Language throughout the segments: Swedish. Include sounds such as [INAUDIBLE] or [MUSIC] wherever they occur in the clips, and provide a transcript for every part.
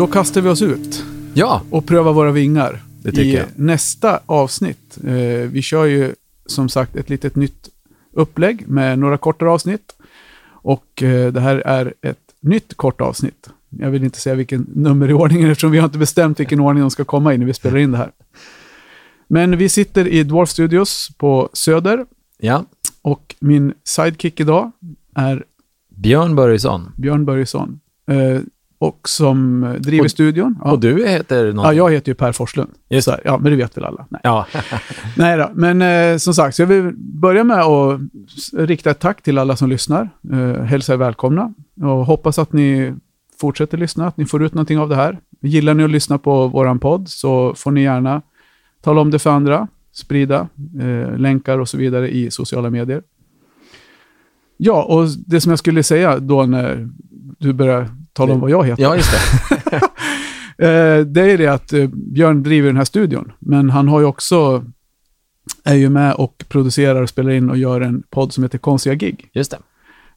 då kastar vi oss ut Ja, och prövar våra vingar i jag. nästa avsnitt. Eh, vi kör ju som sagt ett litet nytt upplägg med några kortare avsnitt. Och eh, det här är ett nytt kort avsnitt. Jag vill inte säga vilken nummer i ordningen eftersom vi har inte bestämt vilken ordning de ska komma i när vi spelar in det här. Men vi sitter i Dwarf Studios på Söder ja. och min sidekick idag är Björn Börjesson. Björn Börjesson. Eh, och som driver Och- studion. Ja. Och du heter Ja, någonting? jag heter ju Per Forslund. Just här, ja, men det vet väl alla. Nej, Ja. [LAUGHS] Nej då, men eh, som sagt, så jag vill börja med att rikta ett tack till alla som lyssnar. Eh, hälsa er välkomna och hoppas att ni fortsätter lyssna, att ni får ut någonting av det här. Gillar ni att lyssna på våran podd så får ni gärna tala om det för andra, sprida eh, länkar och så vidare i sociala medier. Ja, och det som jag skulle säga då när du börjar tala om vad jag heter. ja, just det. [LAUGHS] Eh, det är det att eh, Björn driver den här studion, men han har ju också, är ju med och producerar och spelar in och gör en podd som heter Konstiga gig. Just det.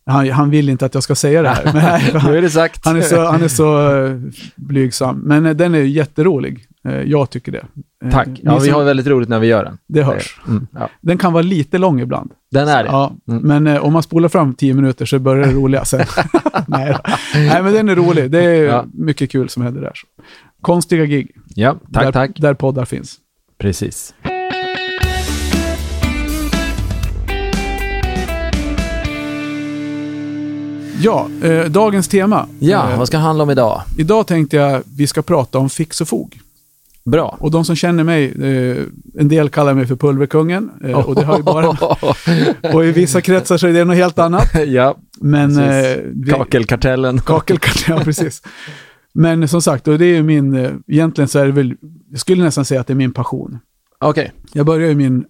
Han, han vill inte att jag ska säga det här, men [LAUGHS] nej, Nu är han, är så, han är så eh, blygsam. Men den är jätterolig. Eh, jag tycker det. Eh, Tack. ni Ja, vi har väldigt roligt när vi gör den. Det hörs. Mm, ja. Den kan vara lite lång ibland. Den är det. Ja, Mm. men eh, om man spolar fram tio minuter så börjar det roliga sen. [LAUGHS] nej, nej, men den är rolig. Det är Ja. mycket kul som händer där. Konstiga gig. Ja, tack, där, tack. Där poddar finns. Precis. Ja, eh, dagens tema. Ja, Eh, vad ska det handla om idag? idag tänkte jag vi ska prata om fix och fog. Bra. Och de som känner mig, eh, en del kallar mig för pulverkungen. Eh, och, det har ju bara, [LAUGHS] och i vissa kretsar så är det något helt annat. [LAUGHS] ja, Men... Eh, vi- kakelkartellen. [LAUGHS] Kakelkartell, ja precis. Men som sagt, och det är ju min, eh, egentligen så är det väl, jag skulle nästan säga att det är min passion. Okej. Jag började ju min,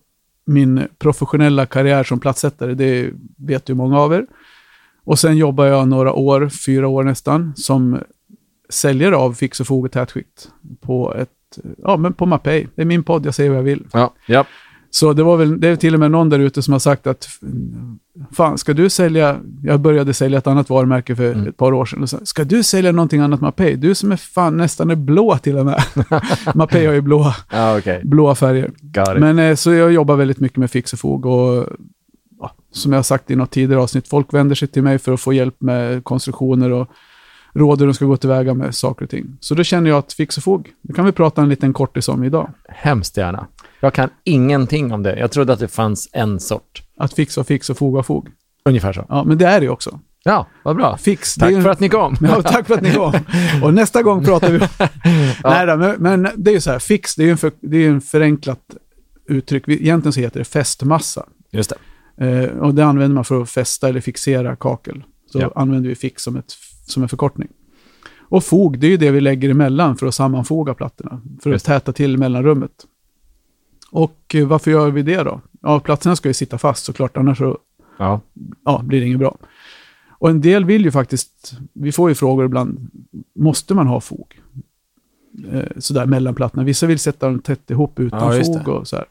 min professionella karriär som platssättare, det vet ju många av er. Och sen jobbar jag några år, fyra år nästan, som säljare av fix och fog och tätskikt på ett, ja men på Mapei. Det är min podd, jag säger vad jag vill. Ja, ja. Så det var väl, det är till och med någon där ute som har sagt att fan, ska du sälja, jag började sälja ett annat varumärke för Mm. ett par år sedan, och sa, ska du sälja någonting annat Mapei? Du som är fan nästan är blå till och med. [LAUGHS] Mapei har ju blåa, ja okej. blåa färger. Men eh, så jag jobbar väldigt mycket med fix och fog och som jag har sagt i något tidigare avsnitt, folk vänder sig till mig för att få hjälp med konstruktioner och råd hur de ska gå tillväga med saker och ting. Så då känner jag att fix och fog, det kan vi prata en liten kortis om idag. Hemskt gärna. Jag kan ingenting om det. Jag trodde att det fanns en sort. Att fixa och fix och foga och fog. Ungefär så. Ja, men det är det också. Ja, vad bra. Fix, Tack en- för att ni kom. Ja, tack för att ni kom. [LAUGHS] Och nästa gång pratar vi Nej då, men, men det är ju så här, fix, det är ju en, för, det är en förenklat uttryck. Egentligen så heter det fästmassa. Just det. Eh, och det använder man för att fästa eller fixera kakel. Så Ja. använder vi fix som, ett, som en förkortning. Och fog, det är ju det vi lägger emellan för att sammanfoga plattorna. För att täta till mellanrummet. Och eh, varför gör vi det då? Ja, plattorna ska ju sitta fast såklart, annars så Ja. ja, blir det inget bra. Och en del vill ju faktiskt, vi får ju frågor ibland, måste man ha fog? Eh, sådär mellan plattorna. Vissa vill sätta dem tätt ihop utan Ja, fog och så här.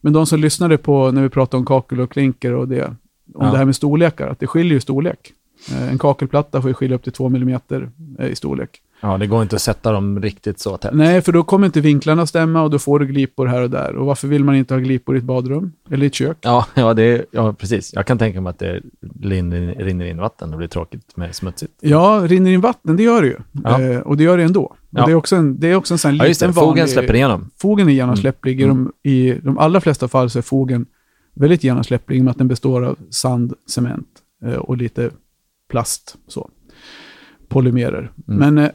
Men de som lyssnade på när vi pratade om kakel och klinker och det, om det här med storlekar, att det skiljer ju storlek. Eh, en kakelplatta får ju skilja upp till två millimeter eh, i storlek. ja, det går inte att sätta dem riktigt så tätt. Nej, för då kommer inte vinklarna stämma och då får du glipor här och där. Och varför vill man inte ha glipor i ett badrum eller i ett kök? Ja, ja, det är, ja, precis. Jag kan tänka mig att det rinner, rinner in vatten och blir tråkigt med smutsigt. Ja, rinner in vatten, det gör det ju. Ja. Eh, och det gör det ändå. Ja. det, är också en, det är också en sån här Ja, just det. Fogen vanlig... släpper igenom. Fogen är genomsläpplig. Mm. I, de, I de allra flesta fall så är fogen väldigt genomsläpplig med att den består av sand, cement eh, och lite plast. Så. Polymerer. Mm. Men, eh,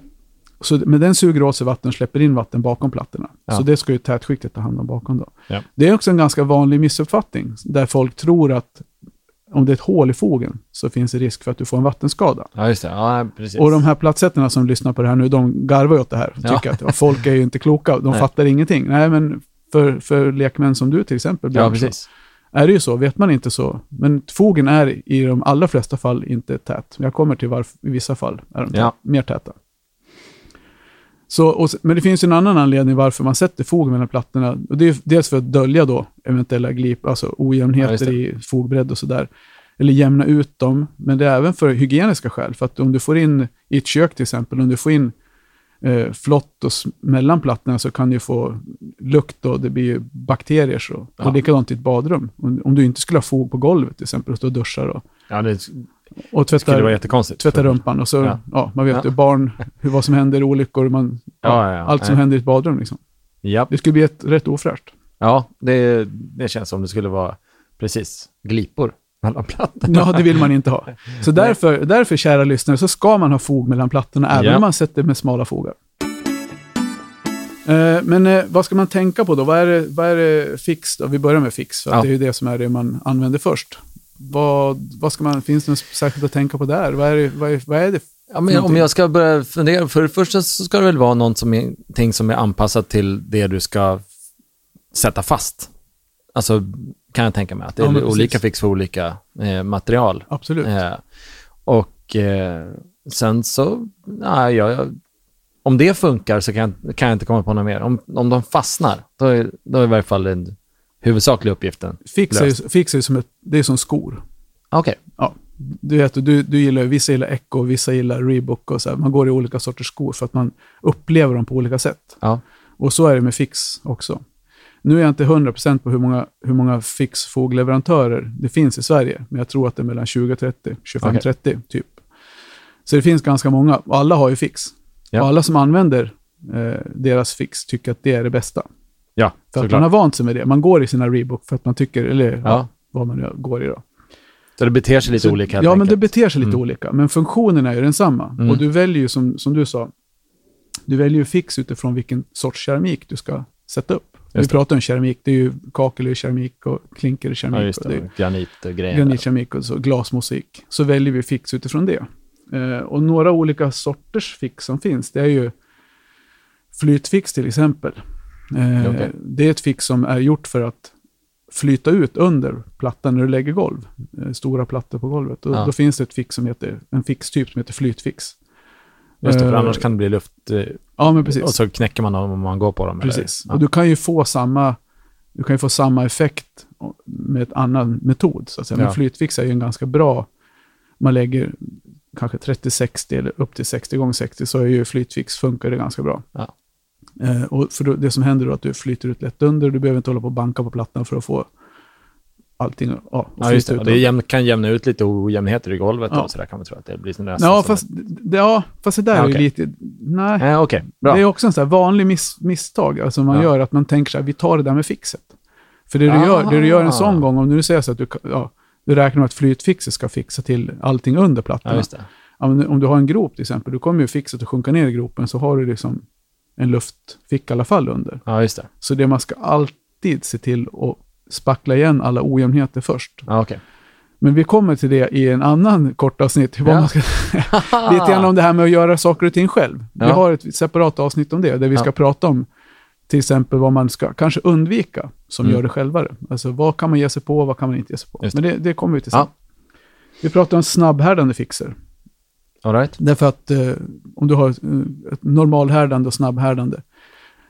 så, men den suger åt sig vatten och släpper in vatten bakom plattorna. Ja. Så det ska ju tätskiktet ta hand om bakom då. Ja. Det är också en ganska vanlig missuppfattning där folk tror att om det är ett hål i fogen så finns det risk för att du får en vattenskada. Ja, just det. Ja, precis. Och de här platsätterna som lyssnar på det här nu, de garvar ju åt det här. Ja. Tycker att folk är ju inte kloka, de [LAUGHS] Nej. fattar ingenting. Nej, men för, för lekmän som du till exempel, Ja, Björn, så precis. Är det ju så. Vet man inte så. Men fogen är i de allra flesta fall inte tät. Jag kommer till varför i vissa fall är de Ja. mer täta. Så, och, men det finns en annan anledning varför man sätter fog mellan plattorna. Och det är dels för att dölja då eventuella glip, alltså Ja, ojämnheter det. i fogbredd och sådär. Eller jämna ut dem. Men det är även för hygieniska skäl. För att om du får in i ett kök till exempel, om du får in eh, flott och mellan plattorna så kan du få lukt och det blir ju bakterier. Så. Ja. Och likadant i ett badrum. Om, om du inte skulle ha fog på golvet till exempel och stå och duschar och, Ja, det och tvättar, tvättar rumpan. Och så, ja. Ja. man vet ju barn, hur, vad som händer, olyckor, man, allt som händer i ett badrum. Liksom. Ja, Det skulle bli ett, rätt ofräscht. ja det, det känns som det skulle vara precis glipor mellan plattorna. Ja, det vill man inte ha. Så därför, därför, kära lyssnare, så ska man ha fog mellan plattorna, även Ja. om man sätter med smala fogar. Eh, Men eh, vad ska man tänka på då? Vad är det, vad är det fix? Då? Vi börjar med fix, för att Ja. det är ju det som är det man använder först. Vad, vad ska man, finns det något särskilt att tänka på där? Vad är det? Vad är, vad är det? Ja, men om jag ska börja fundera, för det första så ska det väl vara något som är, ting som är anpassat till det du ska sätta fast. Alltså, kan jag tänka mig, att det är Ja, men olika precis. fix för olika eh, material. Absolut. Eh, och eh, sen så, nej, jag, jag, om det funkar så kan, jag- kan jag inte komma på något mer. Om, om de fastnar, då är, då är i varje fall den huvudsakliga uppgiften. Fix är, ju- löst. fix är ju som, ett, det är som skor. Okej, Du vet, du, du gillar, vissa gillar Echo, vissa gillar Reebok och så här. Man går i olika sorters skor för att man upplever dem på olika sätt. ja. Och så är det med Fix också. Nu är jag inte 100% på hur många, hur många Fix-fogleverantörer det finns i Sverige, men jag tror att det är mellan 20 och 30, 25-30 typ. Så det finns ganska många, och alla har ju Fix. Ja. Och alla som använder eh, deras Fix tycker att det är det bästa. ja För att man har vant sig med det. Man går i sina Reebok för att man tycker, eller ja. Ja. vad man nu går i då. Så det beter sig lite Så- olika Ja, men det enkelt. beter sig lite Mm. olika. Men funktionen är ju densamma. Mm. Och du väljer ju, som, som du sa, du väljer ju fix utifrån vilken sorts keramik du ska sätta upp. Vi Just det. pratar om keramik, det är ju kakel är keramik och klinker är keramik. Ja, just och det är det. Granit och grejer. granitkeramik och så glasmosaik. Så väljer vi fix utifrån det. Eh, och några olika sorters fix som finns, det är ju flytfix till exempel. Eh, Okej. Det är ett fix som är gjort för att flyta ut under plattan när du lägger golv. Eh, stora plattor på golvet. Och Ja. Då finns det ett fix som heter, en fixtyp som heter flytfix. Just det, för Eh, annars kan det bli luft eh, Ja, men precis. och så knäcker man dem om man går på dem. Precis. Ja. Och du kan ju få samma, du kan ju få samma effekt med ett annan metod. Så att säga. Men Ja. flytfix är ju en ganska bra, man lägger kanske 30-60 eller upp till 60 gånger 60 så är ju flytfix funkar det ganska bra. Ja. Eh, och för då, det som händer då är att du flyter ut lätt under, du behöver inte hålla på och banka på plattan för att få allting ja, Ja, just det. Och det jämn, kan jämna ut lite ojämnheter i golvet Ja. och sådär kan man tro att det blir sån Ja, fast det, ja, fast det där Ja, är ju okej. lite, nej. Nej, okej. Bra. Det är också en sån vanlig miss, misstag alltså man Ja. gör, att man tänker så här, vi tar det där med fixet. För det du, Ah. gör, det du gör en sån gång, om du säger så att du, ja, du räknar med att flytfixet ska fixa till allting under plattorna. Ja. Ja, men om du har en grop till exempel, då kommer ju fixet att sjunka ner i gropen, så har du liksom en luftficka i alla fall under. Ja, just det. Så det man ska alltid se till att spackla igen alla ojämnheter först. Ja, okej. Men vi kommer till det i en annan kort avsnitt. Vad Ja. man ska, [LAUGHS] lite grann om det här med att göra saker och ting själv. Vi Ja. har ett separat avsnitt om det, där vi ska Ja. prata om till exempel vad man ska kanske undvika som Mm. gör det självare. Alltså vad kan man ge sig på, vad kan man inte ge sig på. Just Men det, det kommer vi till sen. Vi pratar om snabbhärdande fixer. All right. Därför att eh, om du har eh, ett normalhärdande och snabbhärdande.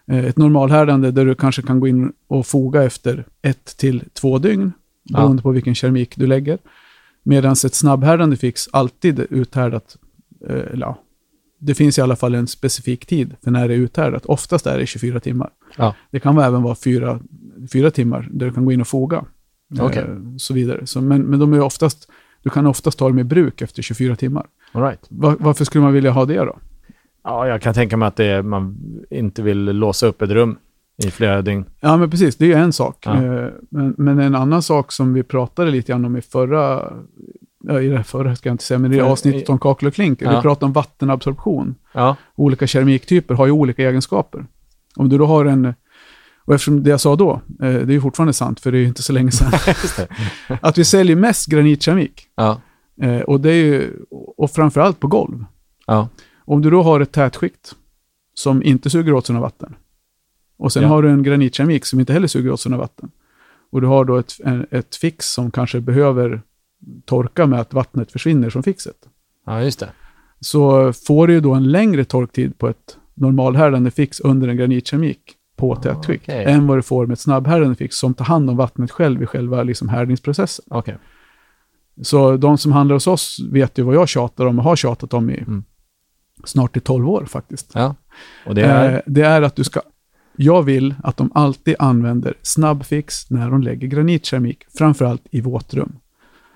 Eh, ett normalhärdande där du kanske kan gå in och foga efter ett till två dygn, Ja. beroende på vilken keramik du lägger. Medan ett snabbhärdande fix alltid är uthärdat, eh, eller ja, det finns i alla fall en specifik tid för när det är uthärdat. Oftast är det 24 timmar. Ja. Det kan även vara fyra, fyra timmar där du kan gå in och foga. Eh, Okej. så vidare. Så, men, men de är oftast, du kan oftast ta dem i bruk efter 24 timmar. All right. Va- varför skulle man vilja ha det då? Ja, jag kan tänka mig att det är, man inte vill låsa upp ett rum i flera dygn. Ja, men precis. Det är en sak. Ja. Eh, Men, men en annan sak som vi pratade lite grann om i förra, i det förra ska jag inte säga, men i För- avsnittet om kakel och klinker. Vi Ja. pratade om vattenabsorption. Ja, Olika keramiktyper har ju olika egenskaper. Om du då har en, och eftersom det jag sa då, eh, det är ju fortfarande sant, för det är ju inte så länge sedan, [LAUGHS] det. [LAUGHS] att vi säljer mest granitkeramik. Ja, Eh, Och det är ju, och framförallt på golv. ja, Om du då har ett tätskikt som inte suger åt sig något vatten och sen Ja. har du en granitkeramik som inte heller suger åt sig något vatten och du har då ett, en, ett fix som kanske behöver torka med att vattnet försvinner från fixet. ja, just det. Så får du ju då en längre torktid på ett normalhärdande fix under en granitkeramik på tätskikt okej. än vad du får med ett snabbhärdande fix som tar hand om vattnet själv i själva liksom härdningsprocessen. Okej. Så de som handlar hos oss vet ju vad jag tjatar om och har tjatat om i Mm. Snart i 12 år faktiskt. Ja. Och det är... Eh, det är att du ska... Jag vill att de alltid använder snabbfix när de lägger granitkeramik, framförallt i våtrum.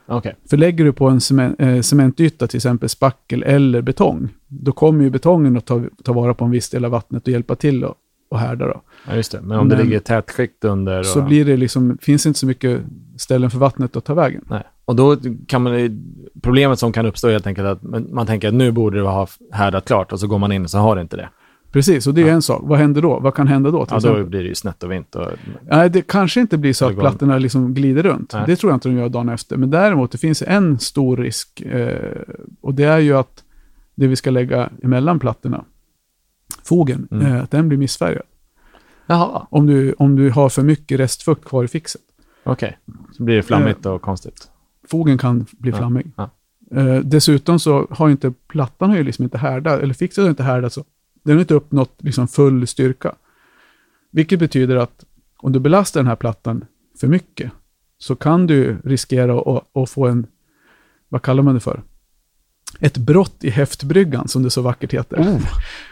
Okej. För lägger du på en cement, eh, cementyta, till exempel spackel eller betong, då kommer ju betongen att ta, ta vara på en viss del av vattnet och hjälpa till att och härda. Då. Ja, just det. Men om det Men- ligger tätskikt under... Och... Så blir det liksom, finns inte så mycket ställen för vattnet att ta vägen. Nej. Och då kan man... Problemet som kan uppstå är helt enkelt att man tänker att nu borde det ha härdat klart och så går man in och så har det inte det. Precis, och det är Ja. en sak. Vad händer då? Vad kan hända då? Ja, då blir det ju snett och vint. Och... Nej, det kanske inte blir så att plattorna liksom glider runt. Nej. Det tror jag inte de gör dagen efter. Men däremot, det finns en stor risk. Eh, och det är ju att det vi ska lägga emellan plattorna, fogen, Mm. eh, att den blir missfärgad. Jaha, Om du, om du har för mycket restfukt kvar i fixet. okej. Så blir det flammigt och konstigt. Fogen kan bli Ja, flammig. ja. Eh, dessutom så har inte plattan har ju liksom inte härdat, eller fixet har inte härdat så. Den har inte uppnått liksom full styrka. Vilket betyder att om du belastar den här plattan för mycket så kan du riskera att, att få en, vad kallar man det för? Ett brott i häftbryggan som det så vackert heter. Oh.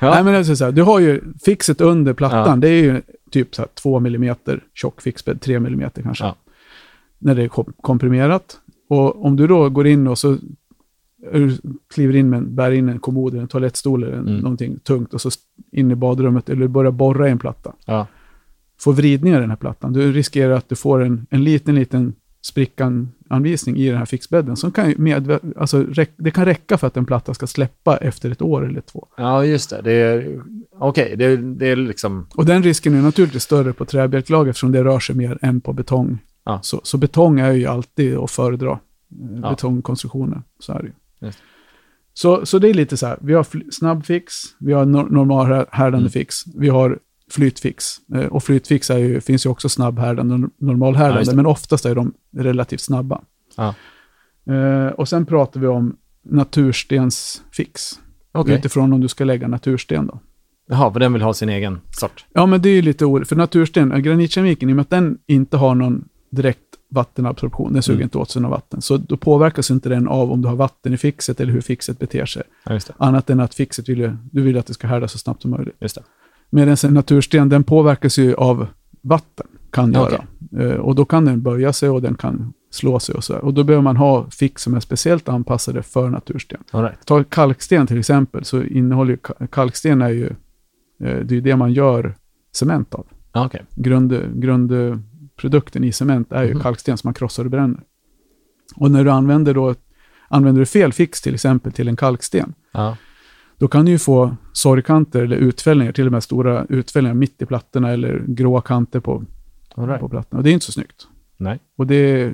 Ja. Nej, men är så här, du har ju fixet under plattan, det är ju typ så här 2 mm tjock fixbädd, 3 mm kanske. När det är kom- komprimerat. Och om du då går in och så eh, kliver in med en, bär in en kommod en toalettstol eller Mm. någonting tungt och så in i badrummet eller börjar borra i en platta. Ja. Får vridningar i den här plattan. Du riskerar att du får en, en liten, liten sprickan-anvisning i den här fixbädden som kan med, alltså, det kan räcka för att en platta ska släppa efter ett år eller två. ja, just det. Det är... Okej, det, är- det är liksom... Och den risken är naturligtvis större på träbjälklag eftersom det rör sig mer än på betong. Ja. Så, så betong är ju alltid att föredra. eh, Ja. Betongkonstruktioner, så är det ju. Just. Så, så det är lite så här, vi har snabbfix, vi har nor- normalhärdande Mm. fix, vi har flytfix. Eh, och flytfix är ju, finns ju också snabbhärdande och Ja, normalhärdande, det. men oftast är de relativt snabba. Ja. Eh, och sen pratar vi om naturstensfix, Okej. utifrån om du ska lägga natursten då. Jaha, för den vill ha sin egen sort. Ja, men det är ju lite orätt. För natursten, äh, granitkemiken, i och med att den inte har någon direkt vattenabsorption, den suger Mm. inte åt sig något vatten, så då påverkas inte den av om du har vatten i fixet eller hur fixet beter sig. Ja. Annat än att fixet vill ju, du vill att det ska härda så snabbt som möjligt. Just det. Medan en natursten, den påverkas ju av vatten, kan Ja, göra. Eh, och då kan den böja sig och den kan slå sig och så. här. Och då behöver man ha fix som är speciellt anpassade för natursten. Right. Ta kalksten till exempel, så innehåller ju, ka- kalksten är ju, eh, det är ju det man gör cement av. Ja, okej. Grund, grundprodukten i cement är ju Mhm. kalksten som man krossar och bränner. Och när du använder då, använder du fel fix till exempel till en kalksten, Ja. då kan du ju få sorgkanter eller utfällningar, till och med stora utfällningar mitt i plattorna eller gråa kanter på, right. på plattorna. Och det är inte så snyggt. Nej. Och det,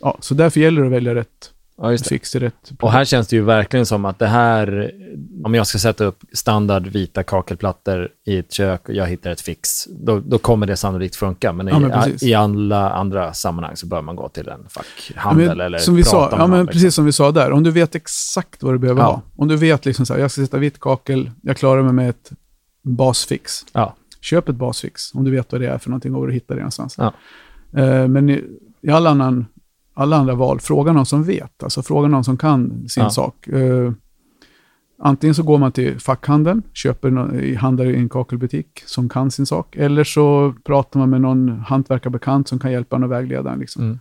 ja, så därför gäller det att välja rätt Ja, just det. till rätt Och här känns det ju verkligen som att det här, om jag ska sätta upp standard vita kakelplattor i ett kök och jag hittar ett fix, då, då kommer det sannolikt funka. Men, Ja, men i, i alla andra sammanhang så bör man gå till en fackhandel Ja, men eller som vi prata sa, med ja, men någon, precis liksom. som vi sa där, om du vet exakt vad du behöver ha. Om du vet liksom så här, jag ska sätta vitt kakel, jag klarar mig med ett basfix. Köp ett basfix om du vet vad det är för någonting och var du hittar det någonstans. Eh, men i, i alla, annan, alla andra val, fråga någon som vet, alltså fråga någon som kan sin Ja. sak. Eh, antingen så går man till fackhandeln, köper no, handlar i en kakelbutik som kan sin sak, eller så pratar man med någon hantverkarbekant som kan hjälpa en och vägleda en. Liksom. Mm.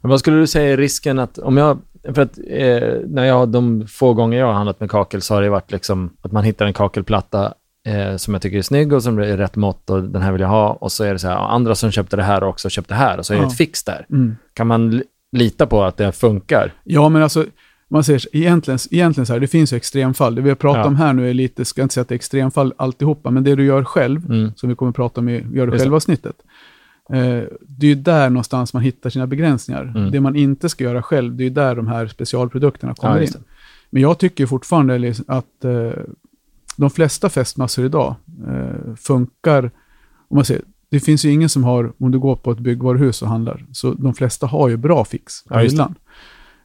Men vad skulle du säga är risken att, om jag, för att eh, när jag, de få gånger jag har handlat med kakel så har det varit liksom att man hittar en kakelplatta eh, som jag tycker är snygg och som är rätt mått och den här vill jag ha och så är det så här, andra som köpte det här också köpte det här och så är det Ja. ett fix där. Mm. Kan man lita på att det funkar? Ja, men alltså, man säger egentligen, egentligen så här, det finns ju extremfall. Det vi har pratat Ja. om här nu är lite, ska inte säga att det är extremfall alltihopa, men det du gör själv, Mm. som vi kommer att prata om i Gör det själv-avsnittet, eh, det är ju där någonstans man hittar sina begränsningar. Mm. Det man inte ska göra själv, det är ju där de här specialprodukterna kommer Ja, in. Men jag tycker fortfarande att eh, de flesta fästmassor idag eh, funkar, om man säger, det finns ju ingen som har, om du går på ett byggvaruhus och handlar, så de flesta har ju bra fix på Ja, hyllan.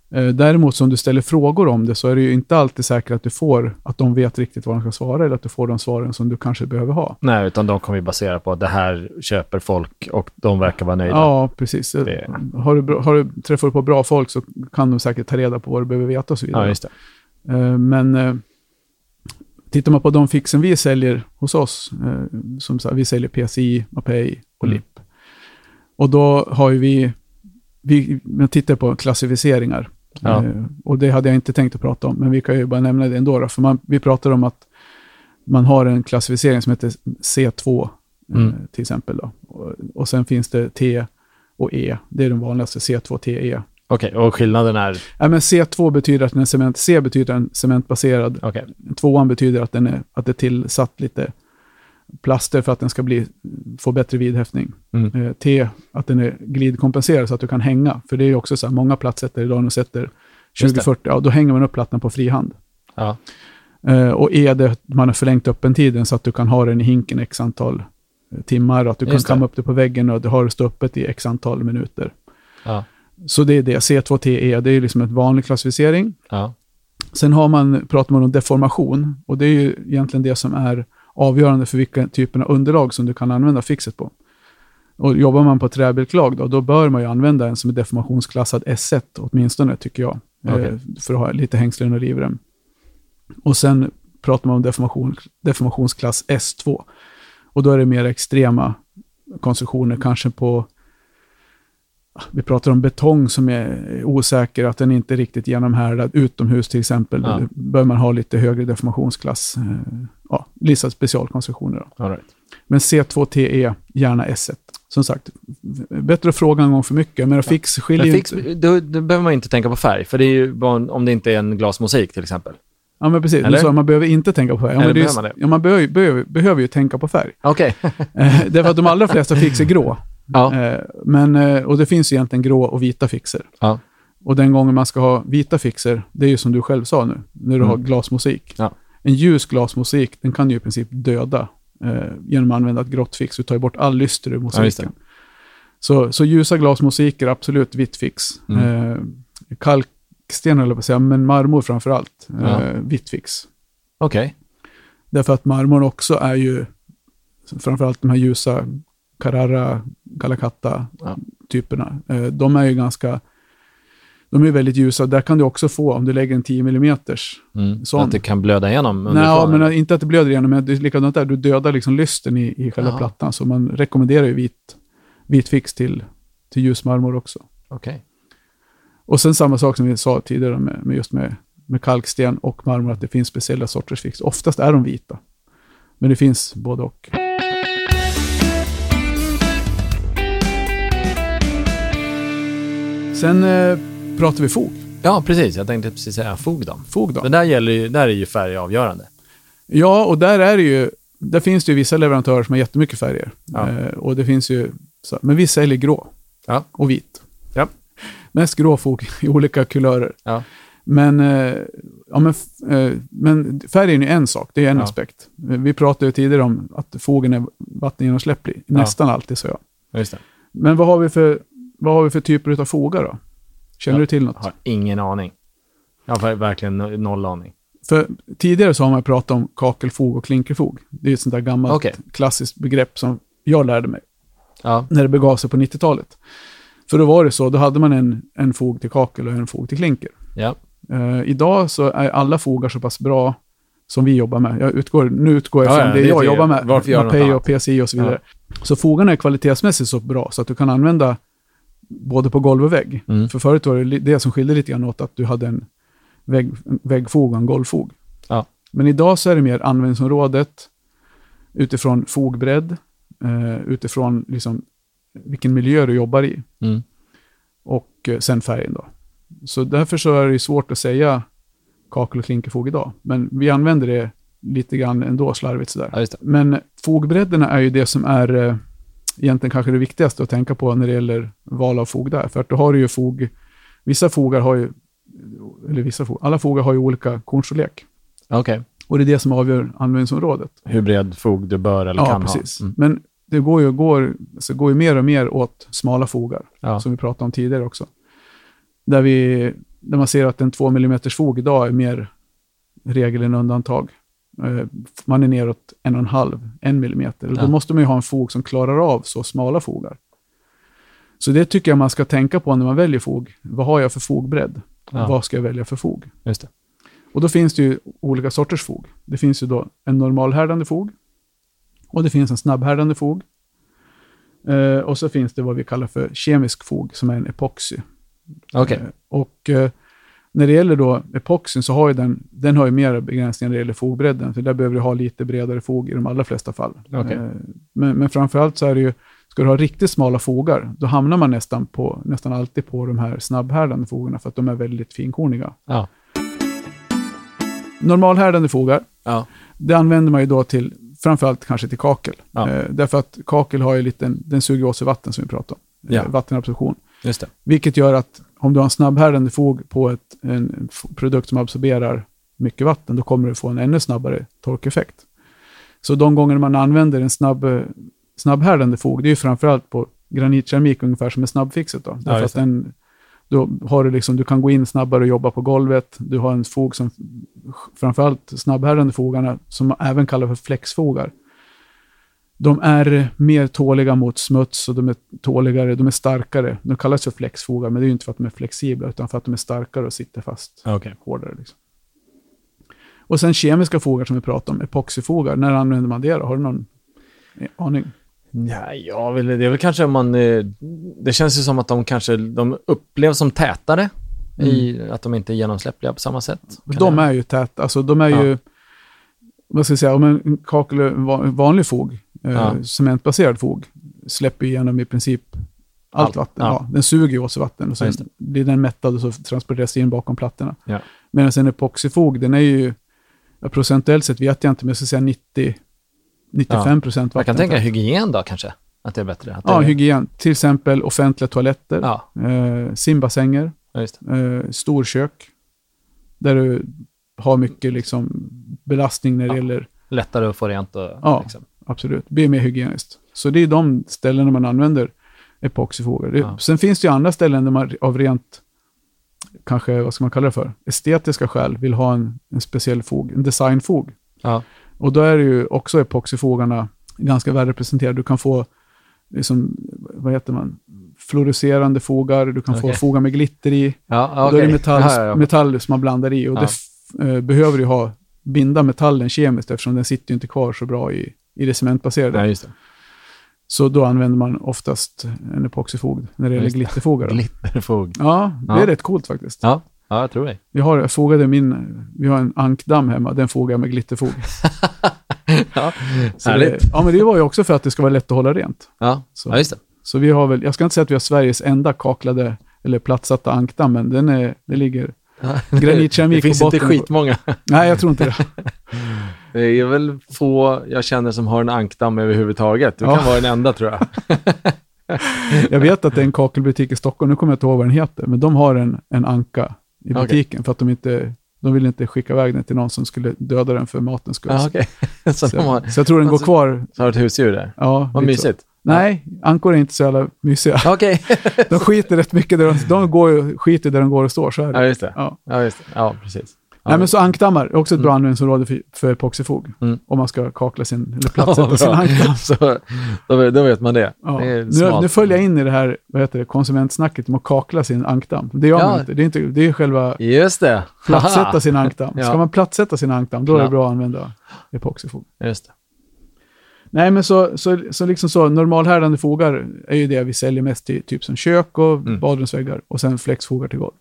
Eh, Däremot så om du ställer frågor om det så är det ju inte alltid säkert att du får, att de vet riktigt vad de ska svara eller att du får de svaren som du kanske behöver ha. Nej, utan de kommer ju basera på att det här köper folk och de verkar vara nöjda. Ja, precis. Det- Har, du, har du, träffar du på bra folk så kan de säkert ta reda på vad du behöver veta och så vidare. Ja, just det. Eh, Men eh, Tittar man på de fixen vi säljer hos oss, eh, som så här, vi säljer PCI, Mapei och Mm. LIP. Och då har ju vi, vi man tittar på klassificeringar. Ja. Eh, och det hade jag inte tänkt att prata om, men vi kan ju bara nämna det ändå. Då, för man, vi pratar om att man har en klassificering som heter C2 eh, Mm. till exempel. Då. Och, och sen finns det T och E. Det är den vanligaste, C2, T, E. Okej, och skillnaden är... Ja, men C2 betyder att den är cement, C betyder en cementbaserad Okej. Tvåan betyder att, den är, att det är tillsatt lite plaster för att den ska bli, få bättre vidhäftning. Mm. Eh, T, att den är glidkompenserad så att du kan hänga. För det är ju också så här, många platsättare idag när sätter Just det. 2040, ja, då hänger man upp plattan på frihand. Ja. Eh, och E, det man har förlängt öppentiden så att du kan ha den i hinken x antal eh, timmar och att du kan Just det. kamma upp det på väggen och du har det stå öppet i x antal minuter. Ja. Så det är det, C2TE, det är liksom en vanlig klassificering. Ja. Sen har man, pratar man om deformation och det är ju egentligen det som är avgörande för vilka typer av underlag som du kan använda fixet på. Och jobbar man på träbilklag då, då bör man ju använda en som är deformationsklassad S1 åtminstone tycker jag. Eh, för att ha lite hängslen och livrem. Och sen pratar man om deformation, deformationsklass S2. Och då är det mer extrema konstruktioner, kanske på vi pratar om betong som är osäker, att den inte är riktigt genomhärdad utomhus till exempel. Ja. Bör man ha lite högre deformationsklass. eh, Ja, vissa specialkonstruktioner. Right. Men C2TE, gärna S1. Som sagt, bättre att fråga en gång för mycket, men fix skiljer Men fix, inte. då, då behöver man inte tänka på färg, för det är ju om det inte är en glasmosaik till exempel. Ja, men precis. Eller? Så man behöver inte tänka på färg. Ja, men det är man det? Ja, man behöver, behöver, behöver ju tänka på färg. Okej. [LAUGHS] Eh, Därför att de allra flesta fix är grå. Ja. Eh, Men, eh, och det finns ju egentligen grå och vita fixer. Ja. Och den gången man ska ha vita fixer, det är ju som du själv sa nu, när du Mm. har glasmosaik. Ja. En ljus glasmosaik, den kan ju i princip döda eh, genom att använda ett grått fix. Du tar ju bort all lyster ur Ja, just mosaiken. så, så ljusa glasmosaiker, absolut vitt fix. Mm. Eh, kalksten eller på att säga, men marmor framför allt, eh, Ja. vitt fix. Okej. Därför att marmor också är ju, framförallt de här ljusa Carrara, Galacata Ja. typerna, eh, de är ju ganska, de är väldigt ljusa. Där kan du också få, om du lägger en 10 mm. Mm. Sån. Att det kan blöda igenom Nej, underifrån, men eller? inte att det blöder igenom, men det är likadant där. Du dödar liksom lysten i, i själva Ja. plattan. Så man rekommenderar ju vit, vit fix till, till ljusmarmor också. Okej. Och sen samma sak som vi sa tidigare med, med just med, med kalksten och marmor, att det finns speciella sorters fix. Oftast är de vita. Men det finns både och. Sen eh, pratar vi fog. Ja, precis. Jag tänkte precis säga fog då. Fog då. Men där, gäller ju, där är ju färg avgörande. Ja, och där är det ju, där finns det ju vissa leverantörer som har jättemycket färger. Ja. Eh, och det finns ju, så, men vi säljer grå Ja. och vit. Ja. Mest grå fog [LAUGHS] i olika kulörer. Ja. Men, eh, ja, men, eh, men färgen är en sak, det är en Ja. aspekt. Vi pratade ju tidigare om att fogen är vattengenomsläpplig. Nästan alltid, så jag. Men vad har vi för, vad har vi för typer av fogar då? Känner Ja. du till något? Jag har ingen aning. Jag har verkligen no- noll aning. För tidigare så har man pratat om kakelfog och klinkerfog. Det är ett sånt där gammalt Okej. klassiskt begrepp som jag lärde mig Ja. när det begav sig på 90-talet. För då var det så, då hade man en, en fog till kakel och en fog till klinker. Ja. Eh, idag så är alla fogar så pass bra som vi jobbar med. Jag utgår, nu utgår jag Ja, från ja, det, det jag jobbar med. Varför Mapei annat? och PCI och så vidare. Så fogarna är kvalitetsmässigt så bra så att du kan använda både på golv och vägg. Mm. För förut var det det som skilde lite grann åt att du hade en, vägg, en väggfog och en golvfog. Ja. Men idag så är det mer användningsområdet utifrån fogbredd, eh, utifrån liksom vilken miljö du jobbar i Mm. och eh, sen färgen då. Så därför så är det svårt att säga kakel och klinkerfog idag. Men vi använder det lite grann ändå slarvigt sådär. ja. Men fogbredderna är ju det som är eh, egentligen kanske det viktigaste att tänka på när det gäller val av fog där. För att då har du ju fog, vissa fogar har ju, eller vissa fog, alla fogar har ju olika kornstorlek. Okej. Och det är det som avgör användningsområdet. Hur bred fog du bör eller ja, kan precis. ha. Mm. Men det går ju, går, alltså går ju mer och mer åt smala fogar, Ja. som vi pratade om tidigare också. Där, vi, där man ser att en 2 mm fog idag är mer regel än undantag. Eh, Man är neråt en och en halv, en millimeter. Och då Ja. måste man ju ha en fog som klarar av så smala fogar. Så det tycker jag man ska tänka på när man väljer fog. Vad har jag för fogbredd? Ja. Vad ska jag välja för fog? Just det. Och då finns det ju olika sorters fog. Det finns ju då en normalhärdande fog och det finns en snabbhärdande fog. Eh, och så finns det vad vi kallar för kemisk fog som är en epoxy. Okej. Eh, och eh, när det gäller då epoxyn så har ju den, den har ju mer begränsningar när det gäller fogbredden. För där behöver du ha lite bredare fog i de allra flesta fall. Okej. Eh, men, men framförallt så är det ju, ska du ha riktigt smala fogar, då hamnar man nästan, på, nästan alltid på de här snabbhärdande fogarna för att de är väldigt finkorniga. Ja. Normalhärdande fogar, Ja. det använder man ju då till, framförallt kanske till kakel. Ja. Eh, därför att kakel har ju lite, den suger åt sig vatten som vi pratade om. Ja. Eh, vattenabsorption. Just det. Vilket gör att om du har en snabbhärdande fog på ett, en produkt som absorberar mycket vatten, då kommer du få en ännu snabbare torkeffekt. Så de gånger man använder en snabb, snabbhärdande fog, det är ju framförallt på granitkeramik ungefär som är snabbfixet. Då. Just att den, då har du, liksom, du kan gå in snabbare och jobba på golvet. Du har en fog som, framförallt snabbhärdande fogarna, som man även kallar för flexfogar. De är mer tåliga mot smuts och de är tåligare, de är starkare. De kallas för flexfogar, men det är ju inte för att de är flexibla, utan för att de är starkare och sitter fast Okej. hårdare. Liksom. Och sen kemiska fogar som vi pratade om, epoxyfogar. När använder man det då? Har du någon aning? Ja, jag vill, det är väl kanske om man... eh, Det känns ju som att de kanske de upplevs som tätare. I att de inte är genomsläppliga på samma sätt. Kan De är ju täta, alltså de är Ja. ju, vad ska jag säga, om en kakel, vanlig fog, Ja. cementbaserad fog, släpper igenom i princip allt, Allt, vatten. ja. Ja. den suger ju åt sig vatten och sen blir den mättad och så transporteras det in bakom plattorna. Ja. Medan en epoxyfog, den är ju, procentuellt sett vet jag inte, men jag skulle säga 90, 95 procent vatten. Jag kan tänka hygien då kanske. Att det är bättre. Att Ja, det, hygien. Till exempel offentliga toaletter, eh, simbassänger, eh, storkök, där du har mycket liksom, belastning när det gäller, Lättare att få rent och... Ja. Liksom. Absolut, blir mer hygieniskt. Så det är de ställena man använder epoxyfogar. Det- Ja. Sen finns det ju andra ställen där man av rent, kanske, vad ska man kalla det för, estetiska skäl vill ha en, en speciell fog, en designfog. Ja. Och då är det ju också epoxyfogarna ganska väl representerade. Du kan få, liksom, vad heter man, fluorescerande fogar, du kan få Okej. fogar med glitter i. Ja, Och Då är det metall, Ja, metall som man blandar i och det eh, behöver ju ha, binda metallen kemiskt eftersom den sitter ju inte kvar så bra i, i det cementbaserade. Just det. Så då använder man oftast en epoxyfog när det gäller glitterfogar. Glitterfog. Ja, det Ja. är rätt coolt faktiskt. Ja, ja, jag tror det. Vi har, jag fogade min, vi har en ankdamm hemma, den fogar jag med glitterfog. [LAUGHS] ja, Så det, härligt. ja, men det var ju också för att det ska vara lätt att hålla rent. Ja, Så. ja, just det. Så vi har väl, jag ska inte säga att vi har Sveriges enda kaklade eller plattsatta ankdamm, men den är, det ligger granitkeramik Det finns på inte botten. skitmånga. Nej, jag tror inte det. [LAUGHS] Det är väl få jag känner som har en ankdamm överhuvudtaget. Du Ja. kan vara den enda tror jag. [LAUGHS] Jag vet att det är en kakelbutik i Stockholm, nu kommer jag inte ihåg vad den heter, men de har en, en anka i butiken för att de inte, de vill inte skicka iväg den till någon som skulle döda den för matens skull. Ja, okej. [LAUGHS] Så, så, har, så jag tror den går alltså- kvar. så har ett husdjur där. Ja, Vad så. mysigt. Nej, ankor är inte så jävla mysiga. [LAUGHS] Okej. De skiter rätt mycket där de, de går, skiter där de går och står, så är det. Ja, just det. Ja. Ja, just det. Ja, precis. Ja. Nej, men så ankdammar är också ett bra Mm. användningsområde för, för epoxyfog. Mm. Om man ska kakla sin, eller [LAUGHS] Ja, plattsätta sin [LAUGHS] ankdamm. Så, då, då vet man det. Ja. Det Nu, nu följer jag in i det här vad heter det, konsumentsnacket om att kakla sin ankdamm. Det gör Ja. man inte. Det är, inte, det är själva Just det. [LAUGHS] plattsätta Haha. sin ankdamm. Ska Ja. man plattsätta sin ankdamm, då är det Ja. bra att använda epoxyfog. Just det. Nej, men så, så, så, liksom så normalhärdande fogar är ju det vi säljer mest till, typ som kök och Mm. badrumsväggar och sen flexfogar till golv.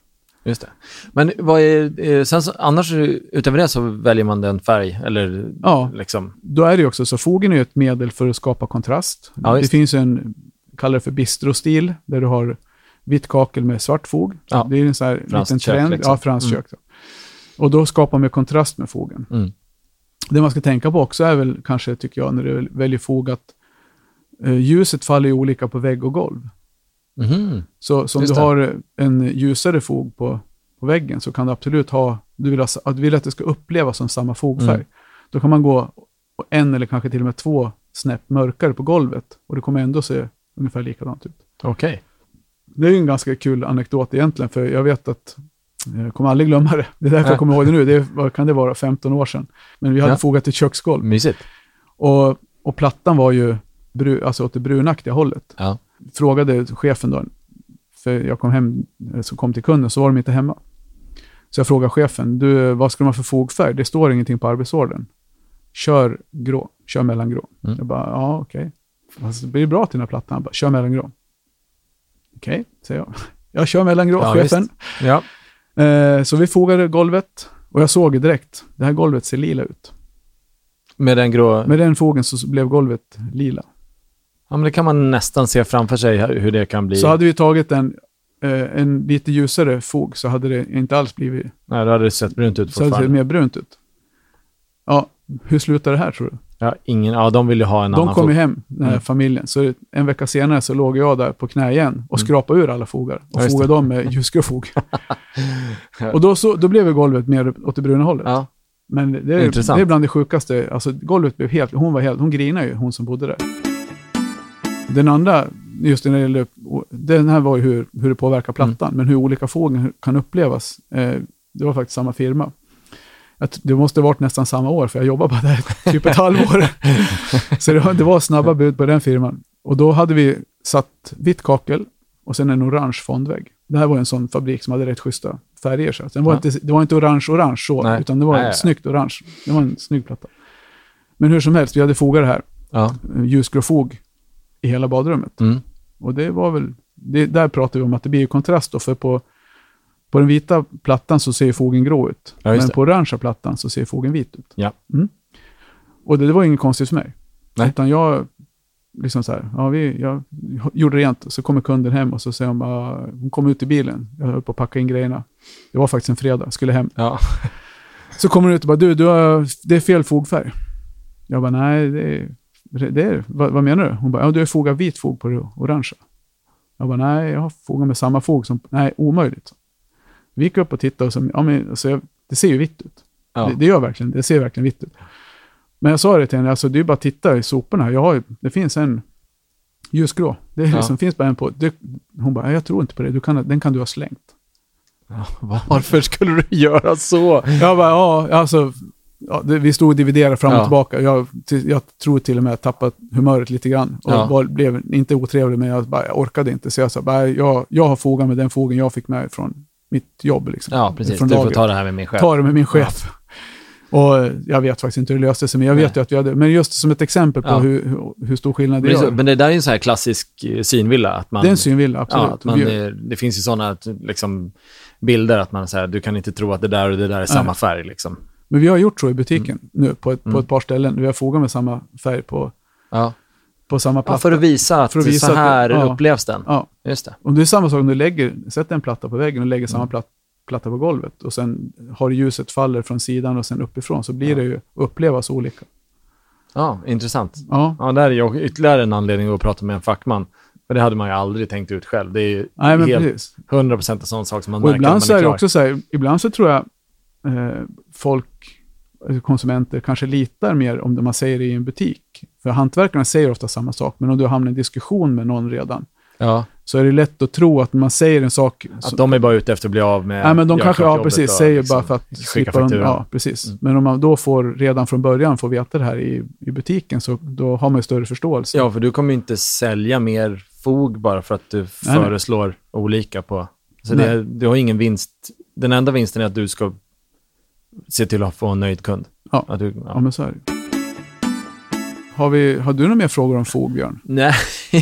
Just det. Men vad är, eh, sen så, annars utöver det så väljer man den färg eller Ja, liksom. då är det ju också så fogen är ett medel för att skapa kontrast. Ja, det finns en, kallar det för bistrostil, där du har vitt kakel med svart fog. Ja. Det är en sån här Franskt liten kök, trend. liksom. Ja, franskt Mm. kök. då. Och då skapar man kontrast med fogen. Mm. Det man ska tänka på också är väl kanske, tycker jag, när du väljer fog att eh, ljuset faller ju olika på vägg och golv. Mhm. Så, så om Just du det. har en ljusare fog på, på väggen så kan du absolut ha, du vill, ha, att du vill att det ska upplevas som samma fogfärg. Mm. Då kan man gå en eller kanske till och med två snäpp mörkare på golvet och det kommer ändå se ungefär likadant ut. Okej. Det är ju en ganska kul anekdot egentligen, för jag vet att jag kommer aldrig glömma det. Det är därför jag kommer ihåg det nu. Det är, vad kan det vara, 15 år sedan. Men vi hade Ja. fogat ett köksgolv. Mysigt. Och, och plattan var ju bru, alltså åt det brunaktiga hållet. Ja. Frågade chefen då, för jag kom hem, så kom till kunden, så var de inte hemma. Så jag frågar chefen, du, vad ska de ha för fogfärg? Det står ingenting på arbetsordern. Kör grå, kör mellangrå. Mm. Jag bara, ja okej. Alltså, det blir bra till den här plattan. Han bara, kör mellangrå. Okej, säger jag. [LAUGHS] Jag kör mellangrå, Ja, chefen. Ja. Eh, så vi fogade golvet och jag såg direkt, det här golvet ser lila ut. Med den grå... Med den fogen så blev golvet lila. Ja, men det kan man nästan se framför sig hur det kan bli. Så hade vi tagit en, eh, en lite ljusare fog så hade det inte alls blivit, Nej, då hade det sett brunt ut så hade det sett fortfarande. mer brunt ut. Ja, hur slutar det här tror du? Ja, ingen, ja, de vill ju ha en De annan kom fot. ju hem, den här Mm. familjen. Så en vecka senare så låg jag där på knä igen och Mm. skrapade ur alla fogar. Ja, Och just fogade dem med [LAUGHS] ljusgrå fog. och då, så, då blev golvet mer åt det bruna hållet. Ja, Men det är, Intressant. det är bland det sjukaste. Alltså golvet blev helt, hon var helt, hon grinade ju, hon som bodde där. Den andra, just när det gäller, den här var ju hur, hur det påverkar plattan, men hur olika fågeln kan upplevas. Eh, det var faktiskt samma firma. Att det måste ha varit nästan samma år, för jag jobbade bara där [LAUGHS] typ ett halvår. Så det var, det var snabba bud på den firman. Och då hade vi satt vitt kakel och sen en orange fondvägg. Det här var en sån fabrik som hade rätt schyssta färger. Så. Den var Ja. inte, det var inte orange-orange så, Nej. utan det var Nej, snyggt orange. Det var en snygg platta. Men hur som helst, vi hade fogat det här, ja. ljusgrå fog, i hela badrummet. Mm. Och det var väl, det, där pratar vi om att det blir kontrast då, för på, på den vita plattan så ser fogen grå ut. Ja, men det. på orangea plattan så ser fogen vit ut. Ja. Mm. Och det, det var inget konstigt för mig. Nej. Utan jag, liksom så här, ja, vi, jag gjorde rent så kommer kunden hem och så säger hon bara, hon kom ut i bilen, jag höll på att packa in grejerna. Det var faktiskt en fredag, skulle hem. Ja. Så kommer hon ut och bara, du, du har, det är fel fogfärg. Jag bara, nej, det är, det är vad, vad menar du? Hon bara, ja, du har fogat vit fog på det orangea. Jag bara, nej, jag har fogat med samma fog som, nej, omöjligt. Vi gick upp och tittade och så, ja, men, alltså, jag, det ser ju vitt ut. Ja. Det, det gör verkligen, det ser verkligen vitt ut. Men jag sa det till henne, alltså det är bara att titta i soporna. Jag har det finns en ljusgrå. Det är Ja. liksom, finns bara en på. Det, hon bara, jag tror inte på det, du kan, den kan du ha slängt. [LAUGHS] Varför skulle du göra så? Jag bara, ja, alltså, ja, det, vi stod och dividerade fram och Ja. tillbaka. Jag, jag tror till och med att jag tappat humöret lite grann. Och Ja. var, blev inte otrevlig, men jag, bara, jag orkade inte. Så jag sa, bara, jag, jag har fogat med den fogen jag fick med från mitt jobb. Liksom, Ja, precis. Från Du får laget. ta det här med mig själv. Ta det med min chef. Och jag vet faktiskt inte hur det löste sig, men jag vet Nej. ju att vi hade, men just som ett exempel på Ja. hur, hur, stor skillnad det Men gör. men det där är ju en så här klassisk eh, synvilla. Att man, det är en synvilla, absolut. Ja, att man, det finns ju sådana liksom, bilder att man säger du kan inte tro att det där och det där är samma färg. Liksom. Men vi har gjort så i butiken nu på ett, på Mm. ett par ställen. Vi har fogat med samma färg på, Ja. på samma ja, platta. för att visa att För att visa så att här ja. upplevs den. Ja, Just det. och det är samma sak om du lägger, sätter en platta på väggen och lägger Mm. samma platt, platta på golvet och sen har ljuset faller från sidan och sen uppifrån så blir Ja. det ju upplevas olika. Ja, intressant. Ja, Ja, där är ju ytterligare en anledning att prata med en fackman. För det hade man ju aldrig tänkt ut själv. Det är ju nej helt precis. 100% en sån sak som man Och märker när man ibland så är det också så här, ibland så tror jag folk, alltså konsumenter, kanske litar mer om det man säger i en butik. För hantverkarna säger ofta samma sak, men om du hamnar i en diskussion med någon redan, Ja, så är det lätt att tro att när man säger en sak... att så, de är bara ute efter att bli av med nej, men de kanske, ja precis, säger liksom bara för att skicka slippa fakturan. Ja, precis. Mm. Men om man då får redan från början får veta det här i, i butiken, så då har man ju större förståelse. Ja, för du kommer ju inte sälja mer fog bara för att du Nej, nej. föreslår olika på... Så det, Nej. är- du har ingen vinst. Den enda vinsten är att du ska se till att få en nöjd kund. Ja. Du, Ja, men så är det. Har, vi, har du några mer frågor om fog, Björn? Nej.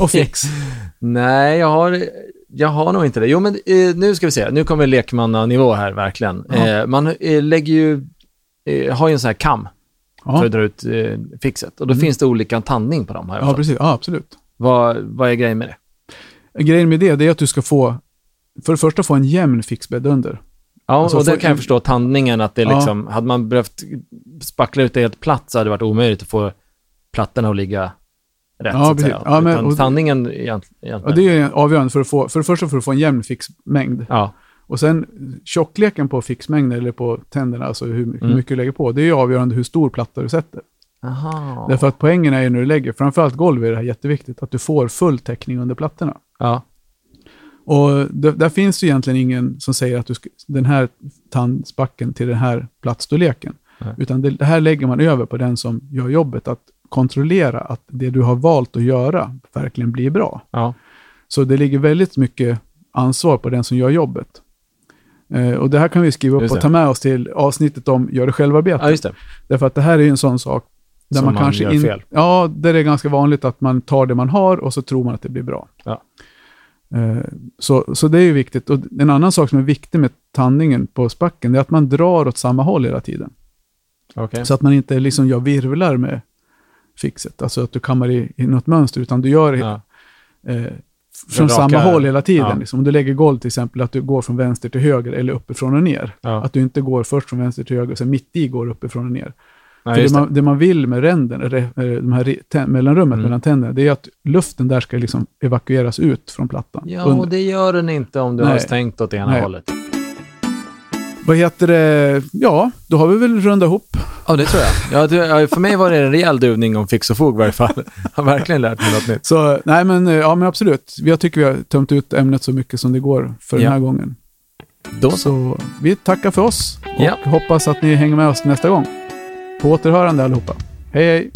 Och fix? [LAUGHS] Nej, jag har, jag har nog inte det. Jo, men eh, nu ska vi se. Nu kommer lekmannanivå här, verkligen. Ja. Eh, man eh, lägger ju, eh, har ju en sån här kam för Ja, att dra ut eh, fixet. Och då Mm. finns det olika tandning på dem. Jag ja precis. Ja, absolut. vad, vad är grejen med det? Grejen med det, det är att du ska få, för det första få en jämn fixbädd under. Ja, Alltså, och där kan jag förstå tandningen, att det Ja. liksom, hade man behövt spackla ut det helt platt så hade det varit omöjligt att få plattorna att ligga rätt, Ja, så att säga. Ja, men- och- tandningen egent- egentligen. Ja, det är avgörande för att få, för det första för att få en jämn fixmängd. Ja, Och sen tjockleken på fixmängden eller på tänderna, alltså hur, hur Mm. mycket du lägger på, det är avgörande hur stor platta du sätter. Aha. Därför att poängen är ju när du lägger, framförallt golv är det här jätteviktigt, att du får full täckning under plattorna. Ja, Och det, där finns ju egentligen ingen som säger att du ska, den här tandspacken till den här plattstorleken. Nej. Utan det, det här lägger man över på den som gör jobbet, att kontrollera att det du har valt att göra verkligen blir bra. ja. Så det ligger väldigt mycket ansvar på den som gör jobbet. Eh, och det här kan vi skriva upp och det. ta med oss till avsnittet om gör det själv-arbete. Ja, det. Därför att det här är ju en sån sak där Som man, man kanske gör in- fel. Ja, där det är ganska vanligt att man tar det man har och så tror man att det blir bra. Ja. Eh, Så, så det är ju viktigt. Och en annan sak som är viktig med tandningen på spacken, är att man drar åt samma håll hela tiden. Okej. Så att man inte liksom gör virvlar med fixet, alltså att du kammar i, i något mönster, utan du gör Ja. eh, från raka- samma håll hela tiden. ja. Liksom. Om du lägger golv till exempel, att du går från vänster till höger eller uppifrån och ner. Ja. Att du inte går först från vänster till höger och sen mitt i går uppifrån och ner. För det, man, det man vill med eh, de här tä- mellanrummet Mm. mellan tänderna, det är att luften där ska liksom evakueras ut från plattan. Ja, Under. och det gör den inte om du Nej. har stängt åt ena Nej. hållet. Vad heter det? Ja, då har vi väl rundat ihop. Ja, det tror jag. Ja, ja, för mig var det en rejäl duvning om fix och fog i varje fall. Jag har verkligen lärt mig något nytt. Så nej, men, eh, ja, men absolut. Jag tycker vi har tömt ut ämnet så mycket som det går för Ja. den här gången. Då så. Så vi tackar för oss och Ja. hoppas att ni hänger med oss nästa gång. På återhörande allihopa. Hej hej!